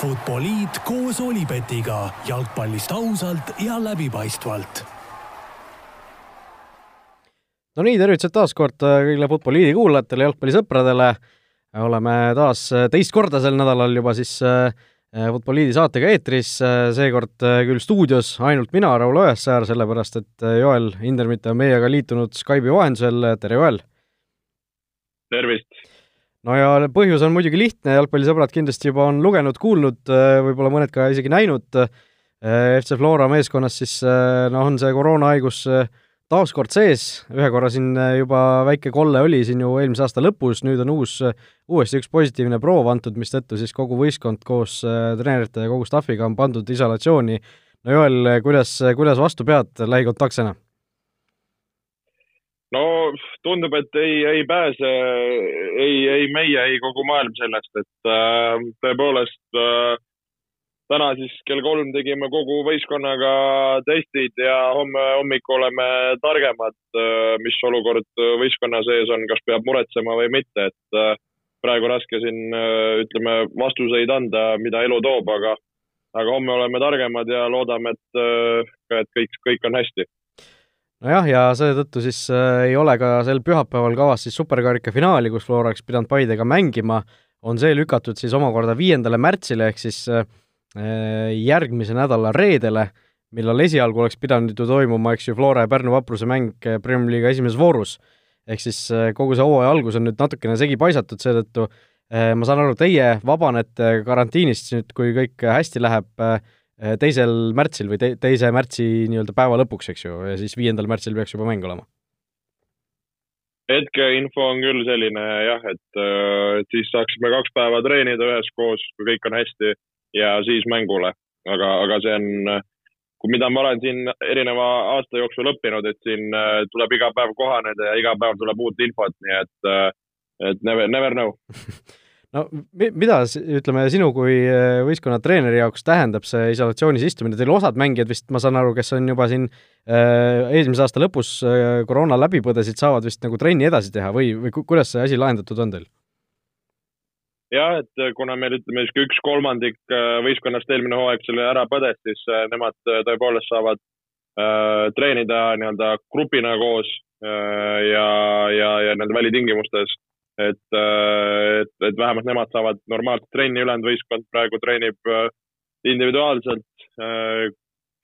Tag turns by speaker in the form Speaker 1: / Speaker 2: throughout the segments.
Speaker 1: Futboliit koos Olipetiga jalgpallist ausalt ja läbipaistvalt.
Speaker 2: no nii, tervitused taas kord kõigile Futboliidi kuulajatele, jalgpallisõpradele. oleme taas teist korda sel nädalal juba siis äh, Futboliidi saatega eetris, seekord küll stuudios ainult mina, Raul Õessäär, sellepärast et Joel Hindermitte on meiega liitunud Skype'i vahendusel, tere Joel!
Speaker 3: tervist!
Speaker 2: No ja põhjus on muidugi lihtne, jalgpallisõbrad kindlasti juba on lugenud, kuulnud, võib-olla mõned ka isegi näinud, FC Flora meeskonnas siis noh, on see koroonahaigus taas kord sees, ühe korra siin juba väike kolle oli siin ju eelmise aasta lõpus, nüüd on uus, uuesti üks positiivne proov antud, mistõttu siis kogu võistkond koos treenerite ja kogu staffiga on pandud isolatsiooni. no Joel, kuidas, kuidas vastu pead lähikontaktsena?
Speaker 3: No tundub, et ei, ei pääse ei, ei meie, ei kogu maailm sellest, et äh, tõepoolest äh, täna siis kell kolm tegime kogu võistkonnaga testid ja homme hommikul oleme targemad äh,, mis olukord võistkonna sees on, kas peab muretsema või mitte, et äh, praegu raske siin äh, ütleme vastuseid anda, mida elu toob, aga aga homme oleme targemad ja loodame, et, et kõik, kõik on hästi
Speaker 2: nojah, ja seetõttu siis äh, ei ole ka sel pühapäeval kavas siis superkarika finaali, kus Flora oleks pidanud Paidega mängima, on see lükatud siis omakorda viiendale märtsile, ehk siis äh, järgmise nädala reedele, millal esialgu oleks pidanud ju toimuma, eks ju, Flora ja Pärnu vapruse mäng äh, Premiumi liiga esimeses voorus. ehk siis äh, kogu see hooaja algus on nüüd natukene segi paisatud, seetõttu äh, ma saan aru, teie vabanete karantiinist nüüd, kui kõik hästi läheb äh,, teisel märtsil või te-, teise märtsi nii-öelda päeva lõpuks, eks ju, ja siis viiendal märtsil peaks juba mäng olema?
Speaker 3: hetkeinfo on küll selline jah, et, äh, et siis saaksime kaks päeva treenida üheskoos, kui kõik on hästi ja siis mängule. aga, aga see on, kui mida ma olen siin erineva aasta jooksul õppinud, et siin äh, tuleb iga päev kohaneda ja iga päev tuleb uut infot, nii et, et never, never know
Speaker 2: no mida, ütleme, sinu kui äh, võistkonna treeneri jaoks tähendab see isolatsioonis istumine, teil osad mängijad vist, ma saan aru, kes on juba siin äh, eelmise aasta lõpus äh, koroona läbi põdesid, saavad vist nagu trenni edasi teha või, või kuidas see asi lahendatud on teil?
Speaker 3: jah, et äh, kuna meil ütleme siis üks kolmandik äh, võistkonnast eelmine hooaeg selle ära põdes, siis nemad tõepoolest saavad äh, treenida nii-öelda grupina koos äh, ja, ja, ja nii-öelda välitingimustes et, äh, et, et vähemalt nemad saavad normaalset trenni, ülejäänud võistkond praegu treenib äh, individuaalselt. Äh,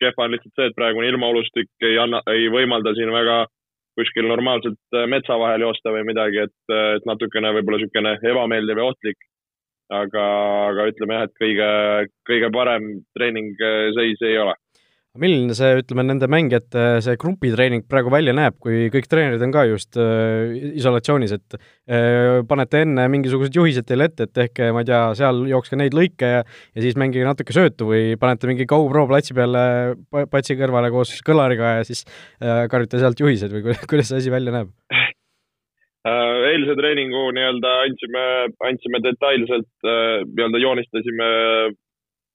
Speaker 3: kehva on lihtsalt see, et praegune ilmaolustik ei anna, ei võimalda siin väga kuskil normaalselt metsa vahel joosta või midagi, et, et natukene võib-olla niisugune ebameeldiv ja ohtlik. aga, aga ütleme jah, et kõige, kõige parem treeningseis ei ole
Speaker 2: milline see, ütleme, nende mängijate see grupitreening praegu välja näeb, kui kõik treenerid on ka just äh, isolatsioonis, et äh, panete enne mingisugused juhised teile ette, et tehke, ma ei tea, seal jookske neid lõike ja ja siis mängige natuke söötu või panete mingi GoPro platsi peale patsi kõrvale koos kõlariga ja siis äh, karjute sealt juhised või kuidas see asi välja näeb?
Speaker 3: Äh, eilse treeningu nii-öelda andsime, andsime detailselt, äh, nii-öelda joonistasime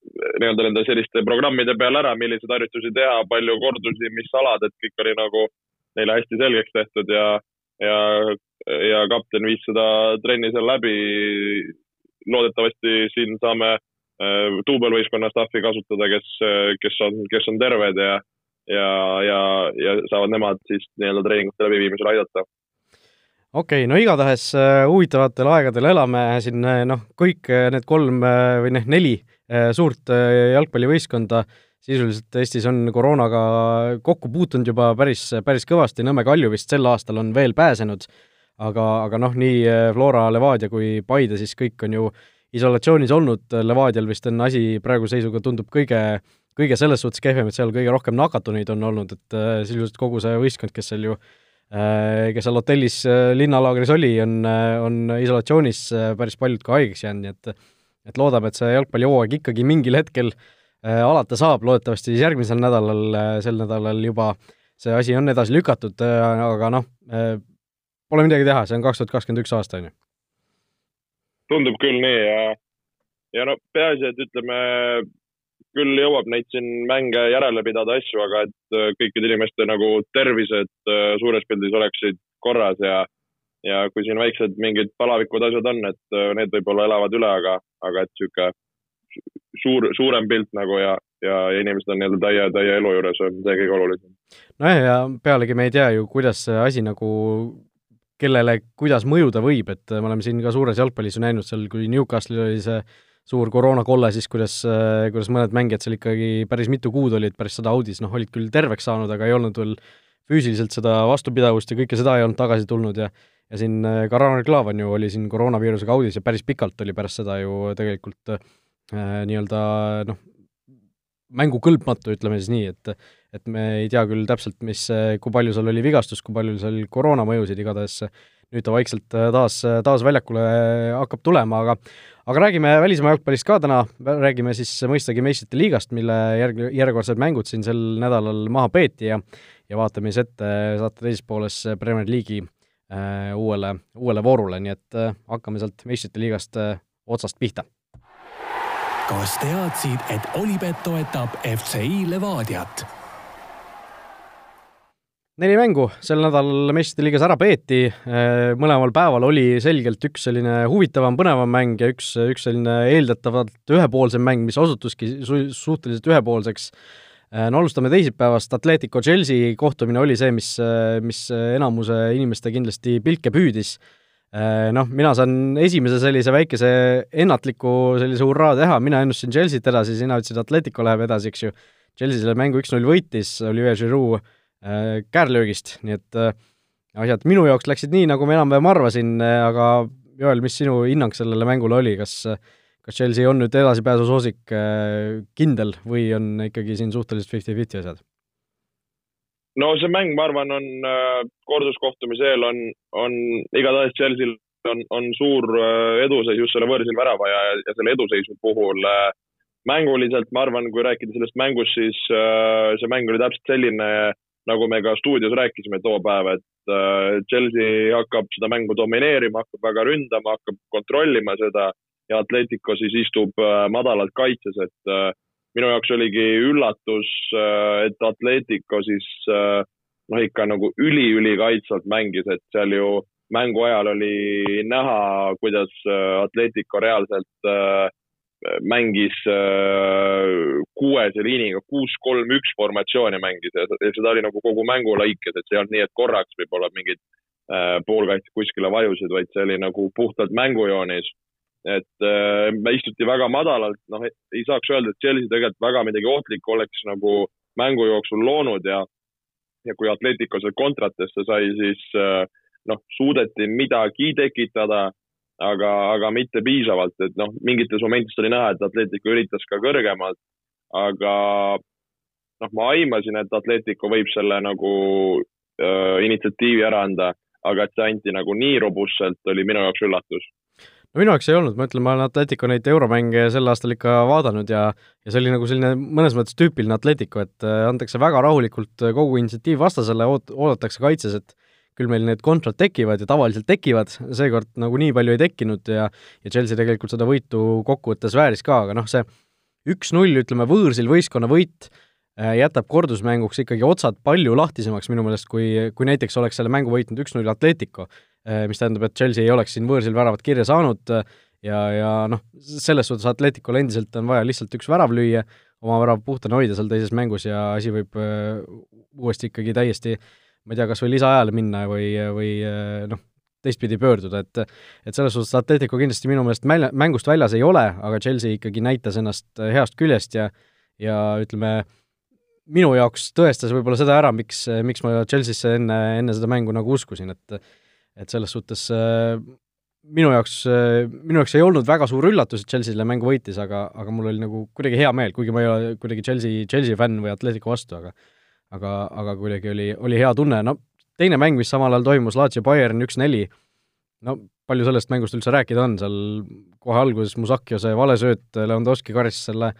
Speaker 3: nii-öelda nende selliste programmide peal ära, milliseid harjutusi teha, palju kordusi, mis alad, et kõik oli nagu neile hästi selgeks tehtud ja, ja, ja kapten viis seda trenni seal läbi. loodetavasti siin saame äh, duubelvõistkonna staffi kasutada, kes, kes on, kes on terved ja, ja, ja, ja saavad nemad siis nii-öelda treeningute läbiviimisel aidata
Speaker 2: okei okay,, no igatahes äh, huvitavatel aegadel elame siin äh, noh, kõik äh, need kolm või noh, neli suurt äh, jalgpallivõistkonda, sisuliselt Eestis on koroonaga kokku puutunud juba päris, päris kõvasti, Nõmme Kalju vist sel aastal on veel pääsenud, aga, aga noh, nii äh, Flora, Levadia kui Paide siis kõik on ju isolatsioonis olnud, Levadial vist on asi praeguse seisuga tundub kõige, kõige selles suhtes kehvem, et seal kõige rohkem nakatunuid on olnud, et sisuliselt kogu see võistkond, kes seal ju kes seal hotellis linnalaagris oli, on, on isolatsioonis päris paljud ka haigeks jäänud, nii et et loodame, et see jalgpallihooaeg ikkagi mingil hetkel äh, alata saab, loodetavasti siis järgmisel nädalal äh,, sel nädalal juba see asi on edasi lükatud äh,, aga noh äh,, pole midagi teha, see on kaks tuhat kakskümmend üks aasta, on ju.
Speaker 3: tundub küll nii ja, ja no peaasi, et ütleme, küll jõuab neid siin mänge järele pidada asju, aga et äh, kõikide inimeste nagu tervised äh, suures pildis oleksid korras ja ja kui siin väiksed mingid palavikud asjad on, et äh, need võib-olla elavad üle, aga, aga et niisugune suur, suurem pilt nagu ja, ja inimesed on nii-öelda täie, täie elu juures, on see kõige olulisem.
Speaker 2: nojah, ja pealegi me ei tea ju, kuidas see asi nagu kellele, kuidas mõjuda võib, et me oleme siin ka suures jalgpallis ju näinud seal, kui Newcastle'il oli see suur koroonakolle, siis kuidas, kuidas mõned mängijad seal ikkagi päris mitu kuud olid pärast seda audis, noh, olid küll terveks saanud, aga ei olnud veel füüsiliselt seda vastupidavust ja kõike seda ei olnud tagasi tulnud ja ja siin ka Ragnar Klavan ju oli siin koroonaviirusega audis ja päris pikalt oli pärast seda ju tegelikult äh, nii-öelda noh, mängukõlbmatu, ütleme siis nii, et et me ei tea küll täpselt, mis, kui palju seal oli vigastust, kui palju seal koroona mõjusid, igatahes nüüd ta vaikselt taas, taas väljakule hakkab tulema, aga aga räägime välismaa jalgpallist ka täna, räägime siis mõistagi meistrite liigast, mille järg, järjekordsed mängud siin sel nädalal maha peeti ja ja vaatame siis ette saate teises pooles Premier League'i äh, uuele, uuele voorule, nii et äh, hakkame sealt meistrite liigast äh, otsast pihta
Speaker 1: kas teadsid, et Olipet toetab FCI Levadiat?
Speaker 2: neli mängu sel nädalal meistrite liigas ära peeti, mõlemal päeval oli selgelt üks selline huvitavam, põnevam mäng ja üks, üks selline eeldatavalt ühepoolsem mäng, mis osutuski su-, suhteliselt ühepoolseks. No alustame teisipäevast, Atletico Chelsea kohtumine oli see, mis, mis enamuse inimeste kindlasti pilke püüdis. Äh, noh, mina saan esimese sellise väikese ennatliku sellise hurraa teha, mina ennustasin Chelsea't edasi, sina ütlesid, Atletico läheb edasi, eks ju. Chelsea selle mängu üks-null võitis, Olivier Giroud äh, käärlöögist, nii et äh, asjad minu jaoks läksid nii, nagu ma enam-vähem arvasin, aga Joel, mis sinu hinnang sellele mängule oli, kas kas Chelsea on nüüd edasipääsu soosik kindel või on ikkagi siin suhteliselt fifty-fifty asjad?
Speaker 3: no see mäng, ma arvan, on äh, korduskohtumise eel on, on igatahes Chelsea'l on, on suur äh, eduseis just selle võõrsil värava ja, ja selle eduseisu puhul äh, mänguliselt ma arvan, kui rääkida sellest mängust, siis see mäng oli täpselt selline, nagu me ka stuudios rääkisime too päev, et Chelsea hakkab seda mängu domineerima, hakkab väga ründama, hakkab kontrollima seda ja Atletico siis istub madalalt kaitses, et minu jaoks oligi üllatus, äh, et Atletico siis äh, noh, ikka nagu üli-ülikaitsvalt mängis, et seal ju mängu ajal oli näha, kuidas äh, Atletico reaalselt mängis kuuese liiniga kuus-kolm-üks formatsiooni mängis ja seda oli nagu kogu mängu lõikes, et see ei olnud nii, et korraks võib-olla mingid poolkaitsjad kuskile vajusid, vaid see oli nagu puhtalt mängujoonis et äh, istuti väga madalalt, noh, ei saaks öelda, et Chelsea tegelikult väga midagi ohtlikku oleks nagu mängu jooksul loonud ja, ja kui Atletico seal kontratesse sai, siis äh, noh, suudeti midagi tekitada, aga, aga mitte piisavalt, et noh, mingites momentides oli näha, et Atletico üritas ka kõrgemalt, aga noh, ma aimasin, et Atletico võib selle nagu äh, initsiatiivi ära anda, aga et see anti nagu nii robustselt, oli minu jaoks üllatus
Speaker 2: no minu jaoks ei olnud, ma ütlen, ma olen Atletico neid euromänge sel aastal ikka vaadanud ja ja see oli nagu selline mõnes mõttes tüüpiline Atletico, et äh, antakse väga rahulikult äh, kogu initsiatiiv vastasele, oot-, oodatakse kaitses, et küll meil need kontrad tekivad ja tavaliselt tekivad, seekord nagu nii palju ei tekkinud ja ja Chelsea tegelikult seda võitu kokkuvõttes vääris ka, aga noh, see üks-null, ütleme, võõrsil võistkonna võit äh, jätab kordusmänguks ikkagi otsad palju lahtisemaks minu meelest, kui, kui näiteks oleks selle mängu võitnud üks-null Atletico mis tähendab, et Chelsea ei oleks siin võõrsil väravat kirja saanud äh, ja, ja noh, selles suhtes Atleticul endiselt on vaja lihtsalt üks värav lüüa, oma värav puhtana hoida seal teises mängus ja asi võib äh, uuesti ikkagi täiesti ma ei tea, kas või lisaajale minna või, või noh, teistpidi pöörduda, et et selles suhtes Atletico kindlasti minu meelest mälja, mängust väljas ei ole, aga Chelsea ikkagi näitas ennast heast küljest ja ja ütleme, minu jaoks tõestas võib-olla seda ära, miks, miks ma Chelsea'sse enne, enne seda mängu nagu uskusin, et et selles suhtes äh, minu jaoks, äh, minu jaoks ei olnud väga suur üllatus, et Chelsea selle mängu võitis, aga, aga mul oli nagu kuidagi hea meel, kuigi ma ei ole kuidagi Chelsea, Chelsea fänn või Atletico vastu, aga aga, aga kuidagi oli, oli hea tunne, no teine mäng, mis samal ajal toimus, Lazio Bayern üks-neli, no palju sellest mängust üldse rääkida on, seal kohe alguses Musakio see valesööt, Lewandowski karistas selle,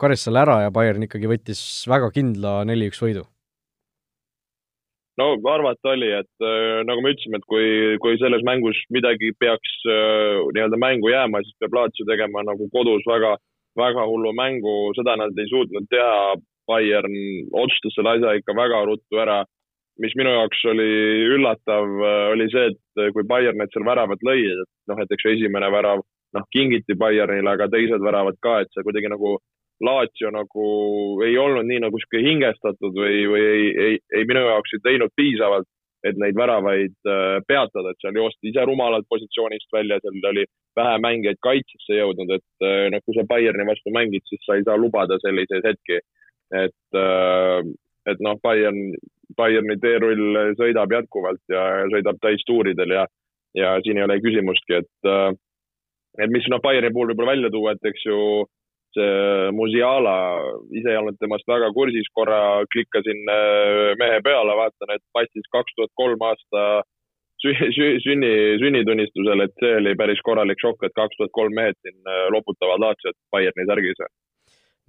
Speaker 2: karistas selle ära ja Bayern ikkagi võttis väga kindla neli-üks võidu
Speaker 3: no arvata oli, et äh, nagu me ütlesime, et kui, kui selles mängus midagi peaks äh, nii-öelda mängu jääma, siis peab Lazio tegema nagu kodus väga, väga hullu mängu, seda nad ei suutnud teha. Bayern otsustas selle asja ikka väga ruttu ära. mis minu jaoks oli üllatav, äh, oli see, et kui Bayern need seal väravad lõid, et noh, et eks esimene värav noh, kingiti Bayernile, aga teised väravad ka, et see kuidagi nagu Laatsio nagu ei olnud nii nagu sihuke hingestatud või, või ei, ei, ei minu jaoks ei teinud piisavalt, et neid väravaid äh, peatada, et seal joosti ise rumalalt positsioonist välja, seal oli vähe mängijaid kaitsesse jõudnud, et äh, noh, kui sa Bayerni vastu mängid, siis sa ei saa lubada selliseid hetki. et, äh, et noh, Bayern, Bayerni teerull sõidab jätkuvalt ja sõidab täistuuridel ja, ja siin ei ole küsimustki, et, et mis noh, Bayerni puhul võib-olla välja tuua, et eks ju see Musiala, ise ei olnud temast väga kursis, korra klikkasin äh, mehe peale, vaatan, et passis kaks tuhat kolm aasta sünni, sünnitunnistusel, et see oli päris korralik šokk, et kaks tuhat kolm mehed siin äh, loputavad Laatsiot Bayerni särgis.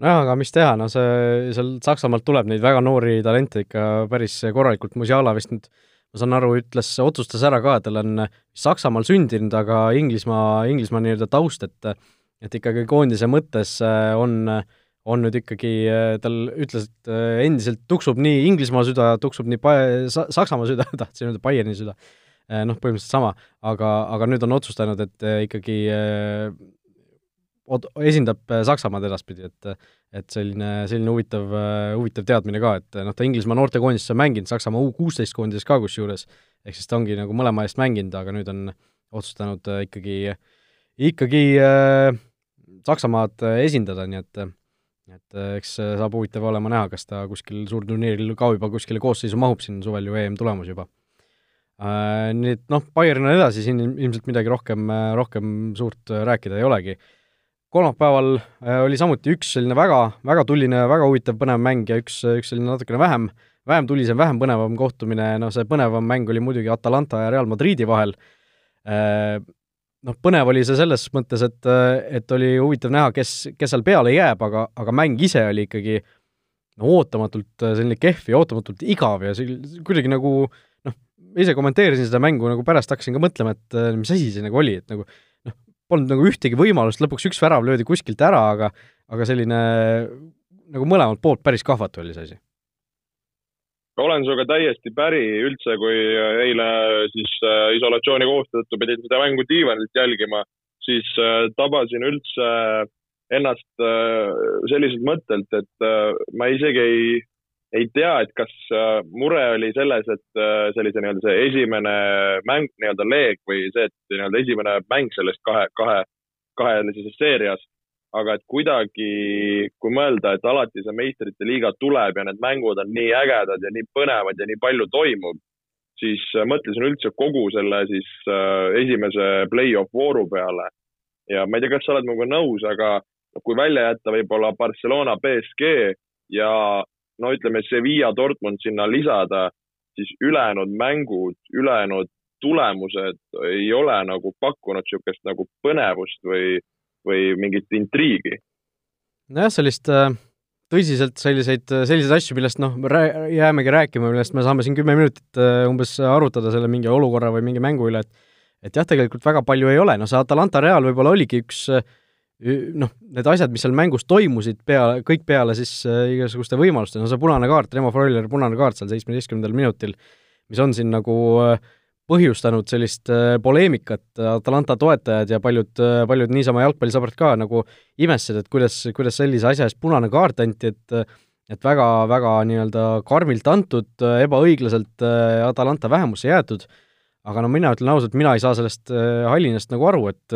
Speaker 2: nojah, aga mis teha, no see, seal Saksamaalt tuleb neid väga noori talente ikka päris korralikult, Musiala vist nüüd ma saan aru, ütles, otsustas ära ka, tal on Saksamaal sündinud, aga Inglismaa, Inglismaa nii-öelda taust, et et ikkagi koondise mõttes äh, on, on nüüd ikkagi, äh, tal ütles, et äh, endiselt tuksub nii Inglismaa süda, tuksub nii pa-, Saksamaa süda, tahtsin öelda Bayerni süda, noh, põhimõtteliselt sama, aga, aga nüüd on otsustanud, et ikkagi esindab Saksamaad edaspidi, et et selline, selline huvitav, huvitav teadmine ka, et noh, ta Inglismaa noortekoondises on mänginud, Saksamaa U kuusteist koondises ka kusjuures, ehk siis ta ongi nagu mõlema eest mänginud, aga nüüd on otsustanud ikkagi, ikkagi äh, Saksamaad äh, esindada, nii et et äh, eks saab huvitav olema näha, kas ta kuskil suurturniiril ka juba kuskile koosseisu mahub, siin suvel ju EM tulemas juba. Äh, nii et noh, Bayern on edasi, siin ilmselt midagi rohkem, rohkem suurt rääkida ei olegi. kolmapäeval oli samuti üks selline väga, väga tuline, väga huvitav, põnev mäng ja üks, üks selline natukene vähem, vähem tulisem, vähem põnevam kohtumine, no see põnevam mäng oli muidugi Atalanta ja Real Madridi vahel, noh, põnev oli see selles mõttes, et, et oli huvitav näha, kes, kes seal peale jääb, aga, aga mäng ise oli ikkagi no ootamatult selline kehv ja ootamatult igav ja see kuidagi nagu noh, ise kommenteerisin seda mängu, nagu pärast hakkasin ka mõtlema, et mis asi see nagu oli, et nagu noh, polnud nagu ühtegi võimalust, lõpuks üks värav löödi kuskilt ära, aga aga selline nagu mõlemalt poolt päris kahvatu oli see asi
Speaker 3: olen sinuga täiesti päri. Üldse, kui eile siis äh, isolatsiooni kohuste tõttu pidin seda mängu diivanilt jälgima, siis äh, tabasin üldse ennast äh, selliselt mõttelt, et ma isegi ei, ei tea, et kas mure oli selles, et see nii-öelda see esimene mäng, nii-öelda leeg või see, et nii-öelda esimene mäng sellest kahe, kahe, kahelisest seeriast aga et kuidagi, kui mõelda, et alati see meistrite liiga tuleb ja need mängud on nii ägedad ja nii põnevad ja nii palju toimub, siis äh, mõtlesin üldse kogu selle siis äh, esimese play-off vooru peale. ja ma ei tea, kas sa oled minuga nõus, aga kui välja jätta võib-olla Barcelona, BSG ja no ütleme, Sevilla, Dortmund sinna lisada, siis ülejäänud mängud, ülejäänud tulemused ei ole nagu pakkunud niisugust nagu põnevust või või mingit intriigi.
Speaker 2: nojah, sellist äh, tõsiselt selliseid, selliseid asju, millest noh, jäämegi rääkima, millest me saame siin kümme minutit äh, umbes arutada selle mingi olukorra või mingi mängu üle, et et jah, tegelikult väga palju ei ole, no see Atalanta Real võib-olla oligi üks äh, noh, need asjad, mis seal mängus toimusid peale, kõik peale siis äh, igasuguste võimaluste, no see punane kaart, Remo Freuler punane kaart seal seitsmeteistkümnendal minutil, mis on siin nagu äh, põhjustanud sellist äh, poleemikat, Atalanta toetajad ja paljud, äh, paljud niisama jalgpallisõbrad ka nagu imestasid, et kuidas, kuidas sellise asja eest punane kaart anti, et et väga, väga nii-öelda karmilt antud, ebaõiglaselt äh, Atalanta vähemusse jäetud, aga no mina ütlen ausalt, mina ei saa sellest hallinast nagu aru, et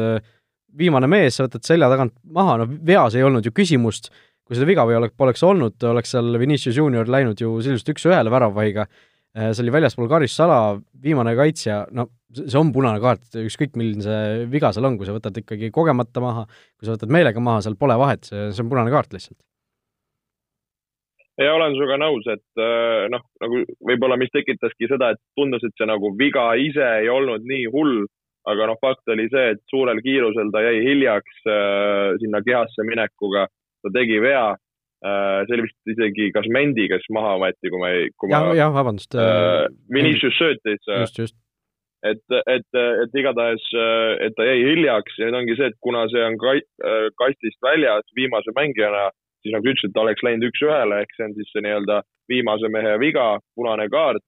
Speaker 2: viimane mees, sa võtad selja tagant maha, no veas ei olnud ju küsimust, kui seda viga või oleks, poleks olnud, oleks seal Vinicius Junior läinud ju sisuliselt üks-ühele väravvahiga Äh, see oli väljaspool karistusala, viimane kaitsja, no see on punane kaart, ükskõik milline see viga seal on, kui sa võtad ikkagi kogemata maha, kui sa võtad meelega maha, seal pole vahet, see, see on punane kaart lihtsalt.
Speaker 3: ja olen sinuga nõus, et äh, noh, nagu võib-olla, mis tekitaski seda, et tundus, et see nagu viga ise ei olnud nii hull, aga noh, fakt oli see, et suurel kiirusel ta jäi hiljaks äh, sinna kehasse minekuga, ta tegi vea Äh, see oli vist isegi kas Mendi, kes maha võeti, kui ma ei, kui
Speaker 2: ja, ma. jah, vabandust
Speaker 3: äh,. Vinicius söötis.
Speaker 2: Äh, just, just.
Speaker 3: et, et, et igatahes, et ta jäi hiljaks ja nüüd ongi see, et kuna see on kastist väljas viimase mängijana, siis nagu sa ütlesid, ta oleks läinud üks-ühele, ehk see on siis see nii-öelda viimase mehe viga, punane kaart.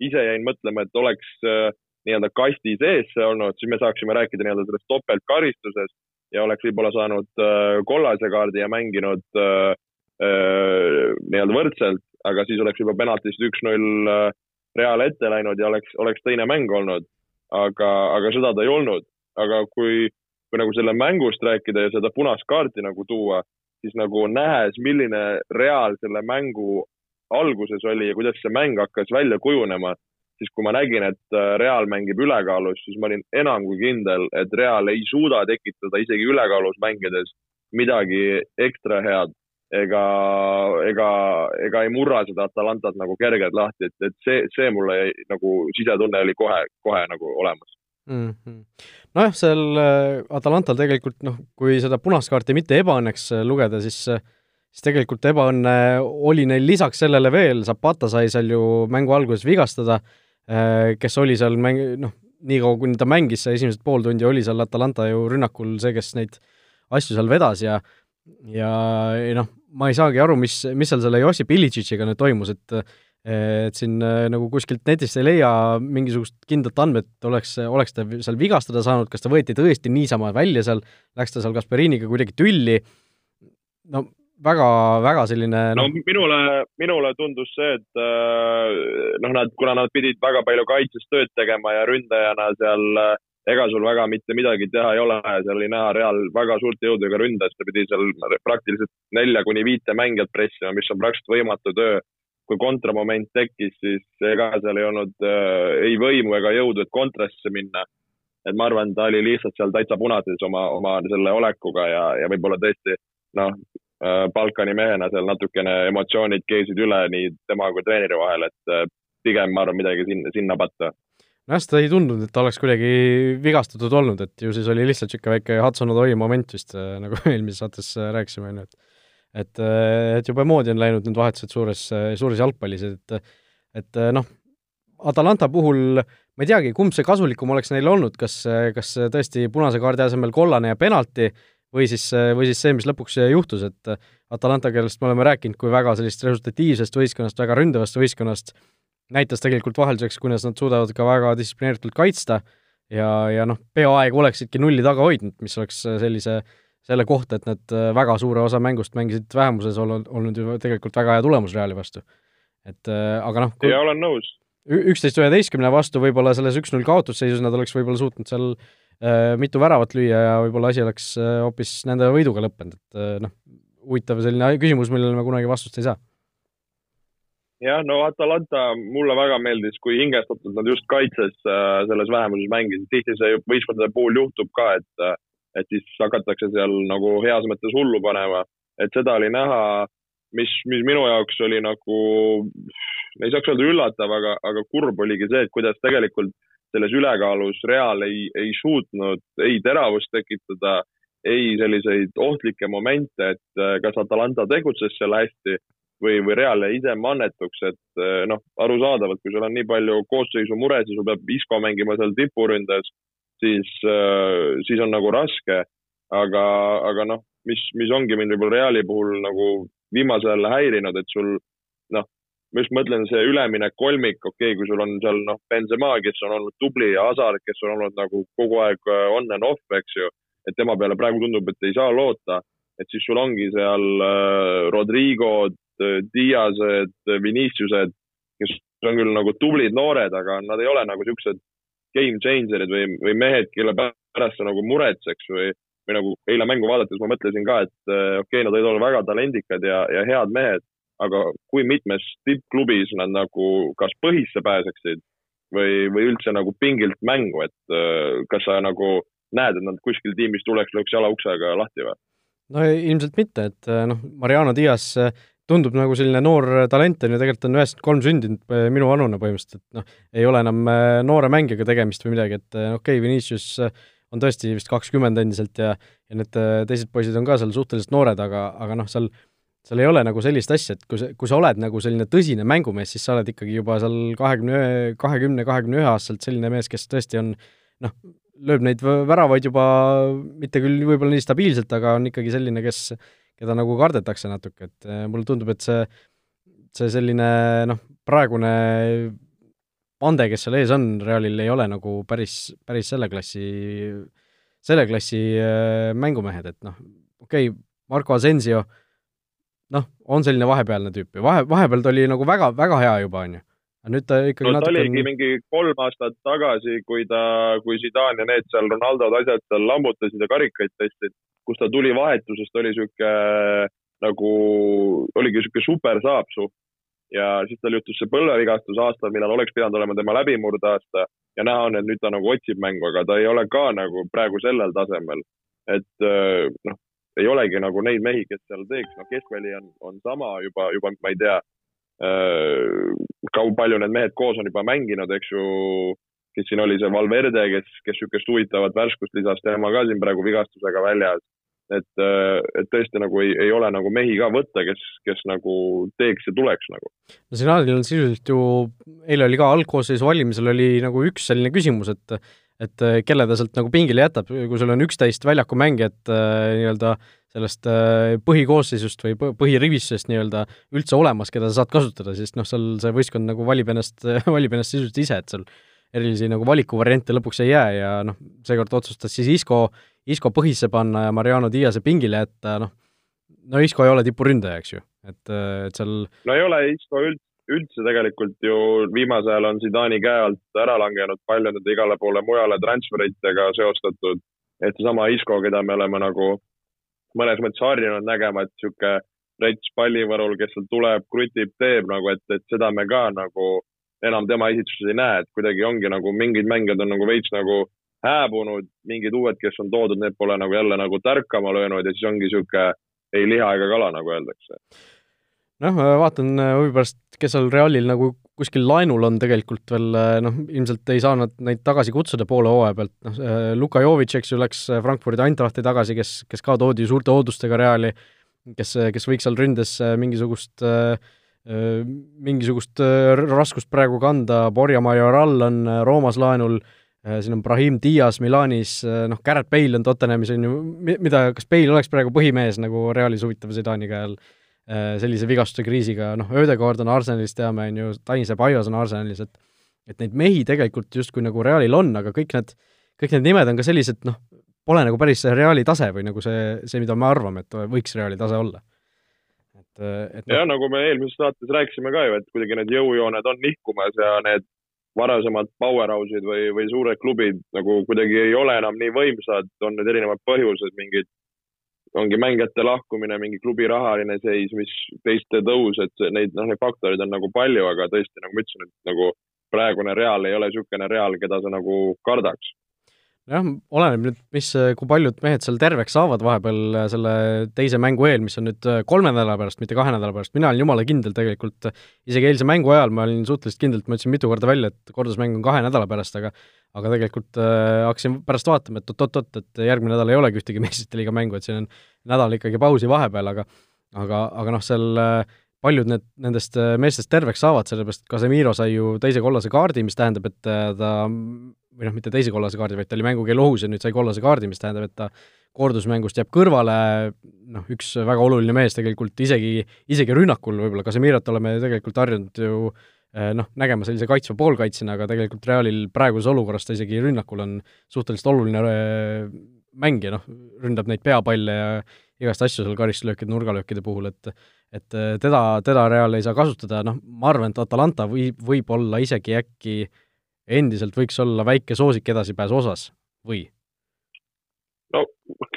Speaker 3: ise jäin mõtlema, et oleks nii-öelda kasti sees see olnud, siis me saaksime rääkida nii-öelda sellest topeltkaristusest ja oleks võib-olla saanud kollase kaardi ja mänginud nii-öelda võrdselt, aga siis oleks juba penaltist üks-null Real ette läinud ja oleks, oleks teine mäng olnud. aga, aga seda ta ei olnud. aga kui, kui nagu selle mängust rääkida ja seda punast kaarti nagu tuua, siis nagu nähes, milline Real selle mängu alguses oli ja kuidas see mäng hakkas välja kujunema, siis kui ma nägin, et Real mängib ülekaalus, siis ma olin enam kui kindel, et Real ei suuda tekitada isegi ülekaalus mängides midagi ekstra head ega, ega, ega ei murra seda Atalantat nagu kergelt lahti, et, et see, see mulle jäi, nagu sisetunne oli kohe, kohe nagu olemas
Speaker 2: mm -hmm. nojah, seal äh, Atalantal tegelikult noh, kui seda punast kaarti mitte ebaõnneks äh, lugeda, siis siis tegelikult ebaõnne oli neil lisaks sellele veel, Zapata sai seal ju mängu alguses vigastada, äh, kes oli seal mäng-, noh, niikaua kuni ta mängis, see esimesed pool tundi oli seal Atalanta ju rünnakul see, kes neid asju seal vedas ja ja noh, ma ei saagi aru, mis, mis seal selle Jossip Ilitšitšiga nüüd toimus, et et siin äh, nagu kuskilt netist ei leia mingisugust kindlat andmet, oleks, oleks ta seal vigastada saanud, kas ta võeti tõesti niisama välja seal, läks ta seal Kasperiniga kuidagi tülli, no väga, väga selline
Speaker 3: no noh. minule, minule tundus see, et äh, noh, nad, kuna nad pidid väga palju kaitses tööd tegema ja ründajana seal äh, ega sul väga mitte midagi teha ei ole, seal oli näha Real väga suurte jõududega ründas, ta pidi seal praktiliselt nelja kuni viite mängijat pressima, mis on praktiliselt võimatu töö. kui kontramoment tekkis, siis ega seal ei olnud äh, ei võimu ega jõudu, et kontrasse minna. et ma arvan, ta oli lihtsalt seal täitsa punases oma, oma selle olekuga ja, ja võib-olla tõesti noh äh,, Balkani mehena seal natukene emotsioonid keesid üle nii tema kui treeneri vahel, et äh, pigem ma arvan midagi sinna, sinna patta
Speaker 2: nojah, seda ei tundunud, et ta oleks kuidagi vigastatud olnud, et ju siis oli lihtsalt niisugune väike Hudson Odoi moment vist, äh, nagu eelmises saates äh, rääkisime, on ju, et et, äh, et jube moodi on läinud need vahetused suures, suures jalgpallis, et et noh, Atalanta puhul ma ei teagi, kumb see kasulikum oleks neil olnud, kas, kas tõesti punase kaardi asemel kollane ja penalti või siis, või siis see, mis lõpuks juhtus, et Atalanta, kellest me oleme rääkinud kui väga sellist resultatiivsest võistkonnast, väga ründavast võistkonnast, näitas tegelikult vahelduseks, kuidas nad suudavad ka väga distsiplineeritult kaitsta ja, ja noh, peaaegu oleksidki nulli taga hoidnud, mis oleks sellise, selle kohta, et nad väga suure osa mängust mängisid vähemuses, olnud, olnud ju tegelikult väga hea tulemus Reali vastu. et aga noh
Speaker 3: jaa, olen nõus.
Speaker 2: üksteist üheteistkümne vastu võib-olla selles üks-null kaotusseisus nad oleks võib-olla suutnud seal äh, mitu väravat lüüa ja võib-olla asi oleks äh, hoopis nende võiduga lõppenud, et äh, noh, huvitav selline küsimus, millele me kunagi vastust ei saa
Speaker 3: jah, no Atalanta mulle väga meeldis, kui hingestatult nad just kaitses äh, selles vähemuses mängisid. tihti see võistkondade puhul juhtub ka, et, äh, et siis hakatakse seal nagu heas mõttes hullu panema. et seda oli näha, mis, mis minu jaoks oli nagu, ei saaks öelda üllatav, aga, aga kurb oligi see, et kuidas tegelikult selles ülekaalus Real ei, ei suutnud ei teravust tekitada, ei selliseid ohtlikke momente, et äh, kas Atalanta tegutses seal hästi või, või Real jäi ise mannetuks, et eh, noh, arusaadavalt, kui sul on nii palju koosseisu muresid, sul peab Isco mängima seal tipuründes, siis, eh, siis on nagu raske. aga, aga noh, mis, mis ongi mind võib-olla Reali puhul nagu viimasel ajal häirinud, et sul noh, ma just mõtlen, see üleminek kolmik, okei okay,, kui sul on seal noh, Benzema, kes on olnud tubli ja Hazard, kes on olnud nagu kogu aeg eh, on and off, eks ju, et tema peale praegu tundub, et ei saa loota, et siis sul ongi seal äh, Rodrigod, Äh, Diased, Viniciused, kes on küll nagu tublid noored, aga nad ei ole nagu siuksed game changer'id või, või mehed, kelle pärast sa nagu muretseks või, või nagu eile mängu vaadates ma mõtlesin ka, et äh, okei okay,, nad võivad olla väga talendikad ja, ja head mehed, aga kui mitmes tippklubis nad nagu kas põhisse pääseksid või, või üldse nagu pingilt mängu, et äh, kas sa nagu näed, et nad kuskil tiimis tuleks, lööks jala uksega lahti või?
Speaker 2: no ilmselt mitte, et noh, Mariano Dias tundub nagu selline noor talent on ju, tegelikult on üheksakümmend kolm sündinud äh, minu vanune põhimõtteliselt, et noh, ei ole enam äh, noore mängijaga tegemist või midagi, et äh, okei okay,, Vinicius on tõesti vist kakskümmend endiselt ja, ja need teised poisid on ka seal suhteliselt noored, aga, aga noh, seal seal ei ole nagu sellist asja, et kui sa, kui sa oled nagu selline tõsine mängumees, siis sa oled ikkagi juba seal kahekümne kahekümne, kahekümne ühe aastaselt selline mees, kes tõesti on noh, lööb neid väravaid juba mitte küll võib-olla nii stabiilselt, aga on ikkagi selline, kes keda nagu kardetakse natuke, et äh, mulle tundub, et see, see selline noh, praegune pande, kes seal ees on, Realil ei ole nagu päris, päris selle klassi selle klassi mängumehed, et noh, okei okay,, Marko Asensio noh, on selline vahepealne tüüp ja vahe, vahepeal ta oli nagu väga, väga hea juba, on ju. Aga nüüd ta ikkagi
Speaker 3: no, natuke ta oligi mingi kolm aastat tagasi, kui ta, kui Zidane ja need seal Ronaldo'd, asjad seal lammutasid ja karikaid tõstsid, kus ta tuli vahetusest, oli sihuke nagu, oligi sihuke supersaapsu. ja siis tal juhtus see põlvevigastus aastal, millal oleks pidanud olema tema läbimurdeaasta ja näha on, et nüüd ta nagu otsib mängu, aga ta ei ole ka nagu praegu sellel tasemel. et noh, ei olegi nagu neid mehi, kes seal teeks, noh, keskväli on, on sama juba, juba ma ei tea Äh, kui palju need mehed koos on juba mänginud, eks ju, kes siin oli see Valverde, kes, kes niisugust huvitavat värskust lisas, tema ka siin praegu vigastusega väljas. Et, äh, et tõesti nagu ei, ei ole nagu mehi ka võtta, kes, kes nagu teeks ja tuleks nagu.
Speaker 2: no siin Aadril on sisuliselt ju, eile oli ka algkoosseisu valimisel oli nagu üks selline küsimus, et et kelle ta sealt nagu pingile jätab, kui sul on üksteist väljakumängijat äh, nii-öelda äh, sellest äh, põhikoosseisust või põhirivistusest nii-öelda üldse olemas, keda sa saad kasutada, sest noh, seal see võistkond nagu valib ennast, valib ennast sisuliselt ise, et seal erilisi nagu valikuvariante lõpuks ei jää ja noh, seekord otsustas siis Isco, Isco põhisse panna ja Mariano Diase pingile jätta, noh, no Isco ei ole tipuründaja, eks ju, et, et seal
Speaker 3: no ei ole Isco üldse, üldse tegelikult ju viimasel ajal on Zidani käe alt ära langenud palju nende igale poole mujale transferitega seostatud, et seesama Isco, keda me oleme nagu mõnes mõttes harjunud nägema, et sihuke rets pallivõrul, kes seal tuleb, krutib, teeb nagu, et, et seda me ka nagu enam tema esituses ei näe, et kuidagi ongi nagu mingid mängijad on nagu veits nagu hääbunud, mingid uued, kes on toodud, need pole nagu jälle nagu tärkama löönud ja siis ongi sihuke ei liha ega kala, nagu öeldakse.
Speaker 2: noh, vaatan huvi pärast, kes seal Realil nagu kuskil laenul on tegelikult veel noh, ilmselt ei saa nad neid tagasi kutsuda poole hooaja pealt, noh, Luka Jovic, eks ju, läks Frankfurdi Eintrachti tagasi, kes, kes ka toodi suurte ootustega Reali, kes, kes võiks seal ründes mingisugust mingisugust raskust praegu kanda, Borja Majoral on Roomas laenul, siin on Brahim Diaz Milanis, noh, Garrett Bale on Tottenhamis, on ju, mida, kas Bale oleks praegu põhimees nagu Realis huvitav Zidani käe all? Äh, sellise vigastuse kriisiga, noh, Ödegord on Arsenalis, teame, on ju, Tanis Ebaios on Arsenalis, et et neid mehi tegelikult justkui nagu Realil on, aga kõik need, kõik need nimed on ka sellised, noh, pole nagu päris see Reali tase või nagu see, see, mida me arvame, et võiks Reali tase olla.
Speaker 3: Et, et no. jah, nagu me eelmises saates rääkisime ka ju, et kuidagi need jõujooned on nihkumas ja need varasemad powerhouse'id või, või suured klubid nagu kuidagi ei ole enam nii võimsad, on need erinevad põhjused, mingid ongi mängijate lahkumine, mingi klubi rahaline seis, mis teiste tõus, et neid, noh, neid faktoreid on nagu palju, aga tõesti, nagu ma ütlesin, et nagu praegune Real ei ole niisugune Real, keda sa nagu kardaks.
Speaker 2: Jah, oleneb nüüd, mis, kui paljud mehed seal terveks saavad vahepeal selle teise mängu eel, mis on nüüd kolme nädala pärast, mitte kahe nädala pärast, mina olin jumala kindel tegelikult, isegi eilse mängu ajal ma olin suhteliselt kindlalt, ma ütlesin mitu korda välja, et kordusmäng on kahe nädala pärast, aga aga tegelikult äh, hakkasin pärast vaatama, et oot-oot-oot, et järgmine nädal ei olegi ühtegi meistrite liiga mängu, et siin on nädal ikkagi pausi vahepeal, aga aga, aga noh, seal äh, paljud need, nendest äh, meestest terveks saavad, sellepärast et Casemiro sai ju teise kollase kaardi, mis tähendab, et äh, ta või noh, mitte teise kollase kaardi, vaid ta oli mängukeel ohus ja nüüd sai kollase kaardi, mis tähendab, et ta kordusmängust jääb kõrvale, noh, üks väga oluline mees tegelikult isegi, isegi rünnakul võib-olla, Casemirot oleme tegelikult harjunud ju äh, Äh, noh, nägema sellise kaitsva poolkaitsjana, aga tegelikult Realil praeguses olukorras ta isegi rünnakul on suhteliselt oluline äh, mängija, noh, ründab neid peapalle ja igast asju seal karistlöökide, nurgalöökide puhul, et et äh, teda, teda Real ei saa kasutada, noh, ma arvan, et Atalanta võib, võib olla isegi äkki endiselt võiks olla väike soosik edasipääsu osas või?
Speaker 3: no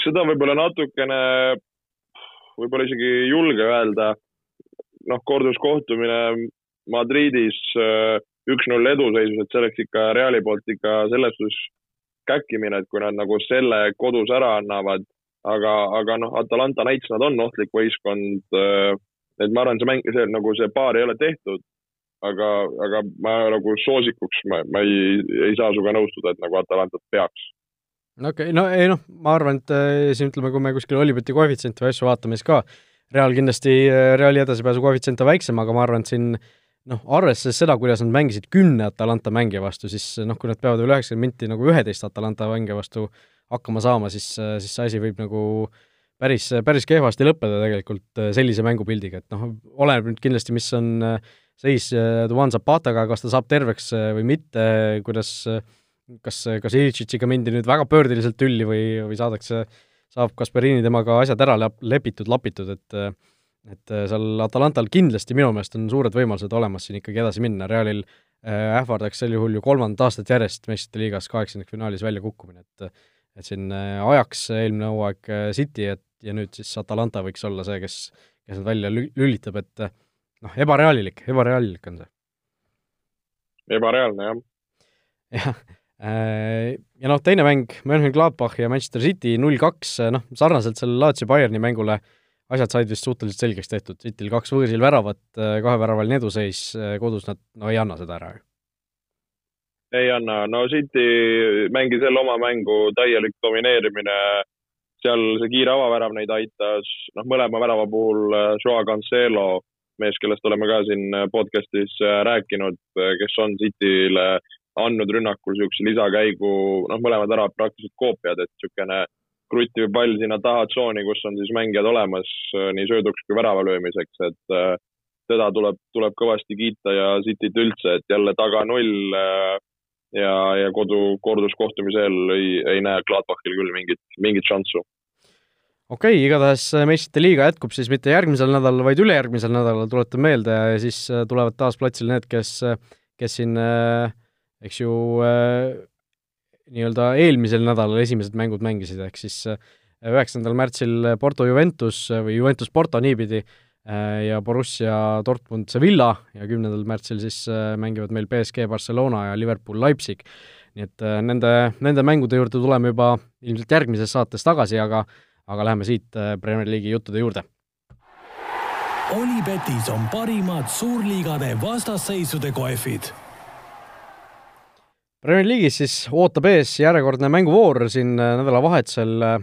Speaker 3: seda võib-olla natukene, võib-olla isegi ei julge öelda, noh, korduskohtumine Madridis äh, üks-null eduseisus, et see oleks ikka Reali poolt ikka selles suhtes käkkimine, et kui nad nagu selle kodus ära annavad, aga, aga noh, Atalanta näitas, nad on ohtlik võistkond. Äh, et ma arvan, see mäng, see nagu see paar ei ole tehtud, aga, aga ma nagu soosikuks, ma, ma ei, ei saa sinuga nõustuda, et nagu Atalantat peaks
Speaker 2: no okei okay., no ei noh, ma arvan, et äh, siin ütleme, kui me kuskil Olibeti koefitsienti või asju vaatame, siis ka Real kindlasti, Reali edasipääsu koefitsient on väiksem, aga ma arvan, et siin noh, arvestades seda, kuidas nad mängisid kümne Atalanta mängija vastu, siis noh, kui nad peavad veel üheksakümmend minti nagu üheteist Atalanta mängija vastu hakkama saama, siis, siis see asi võib nagu päris, päris kehvasti lõppeda tegelikult äh, sellise mängupildiga, et noh, oleneb nüüd kindlasti, mis on äh, seis äh, Duan Zapataga, kas ta saab terveks või mitte, kuidas kas, kas Ilitšitšiga mindi nüüd väga pöördeliselt tülli või, või saadakse, saab Kasperini temaga asjad ära lepitud, lapitud, et et seal Atalantal kindlasti minu meelest on suured võimalused olemas siin ikkagi edasi minna, Realil ähvardaks sel juhul ju kolmandat aastat järjest meistrite liigas kaheksandikfinaalis välja kukkumine, et et siin ajaks eelmine hooaeg City, et ja nüüd siis Atalanta võiks olla see, kes, kes nad välja lülitab, et noh, ebareaalilik, ebareaalilik on see.
Speaker 3: ebareaalne, jah.
Speaker 2: jah, äh, ja noh, teine mäng, Mönchengladbach ja Manchester City null-kaks, noh, sarnaselt sellele Lazio Bayerni mängule asjad said vist suhteliselt selgeks tehtud, Cityl kaks võõrsil väravat, kaheväravaline eduseis, kodus nad no ei anna seda ära ju.
Speaker 3: Ei anna, no City mängis jälle oma mängu, täielik domineerimine. Seal see kiire avavärav neid aitas, noh, mõlema värava puhul äh, Joa Cancelo, mees, kellest oleme ka siin äh, podcast'is äh, rääkinud, kes on City'le andnud rünnakul niisuguse lisakäigu, noh, mõlemad väravad praktiliselt koopiad, et niisugune kruttiv pall sinna taha tsooni, kus on siis mängijad olemas nii sööduks kui värava löömiseks, et teda tuleb, tuleb kõvasti kiita ja Cityt üldse, et jälle taga null ja, ja kodu korduskohtumisel ei, ei näe Gladbachil küll mingit, mingit šanssu
Speaker 2: okei okay,, igatahes äh, meistrite liiga jätkub siis mitte järgmisel nädalal, vaid ülejärgmisel nädalal, tuletan meelde, ja siis äh, tulevad taas platsile need, kes, äh, kes siin eks ju nii-öelda eelmisel nädalal esimesed mängud mängisid, ehk siis üheksandal märtsil Porto Juventus või Juventus Porto niipidi ja Borussia Dortmund Sevilla ja kümnendal märtsil siis mängivad meil BSG Barcelona ja Liverpool Leipzig. nii et nende, nende mängude juurde tuleme juba ilmselt järgmises saates tagasi, aga aga läheme siit äh, Premier League'i juttude juurde.
Speaker 1: Olipetis on parimad suurliigade vastasseisude kohvid.
Speaker 2: Premier League'is siis ootab ees järjekordne mänguvoor siin äh, nädalavahetusel äh,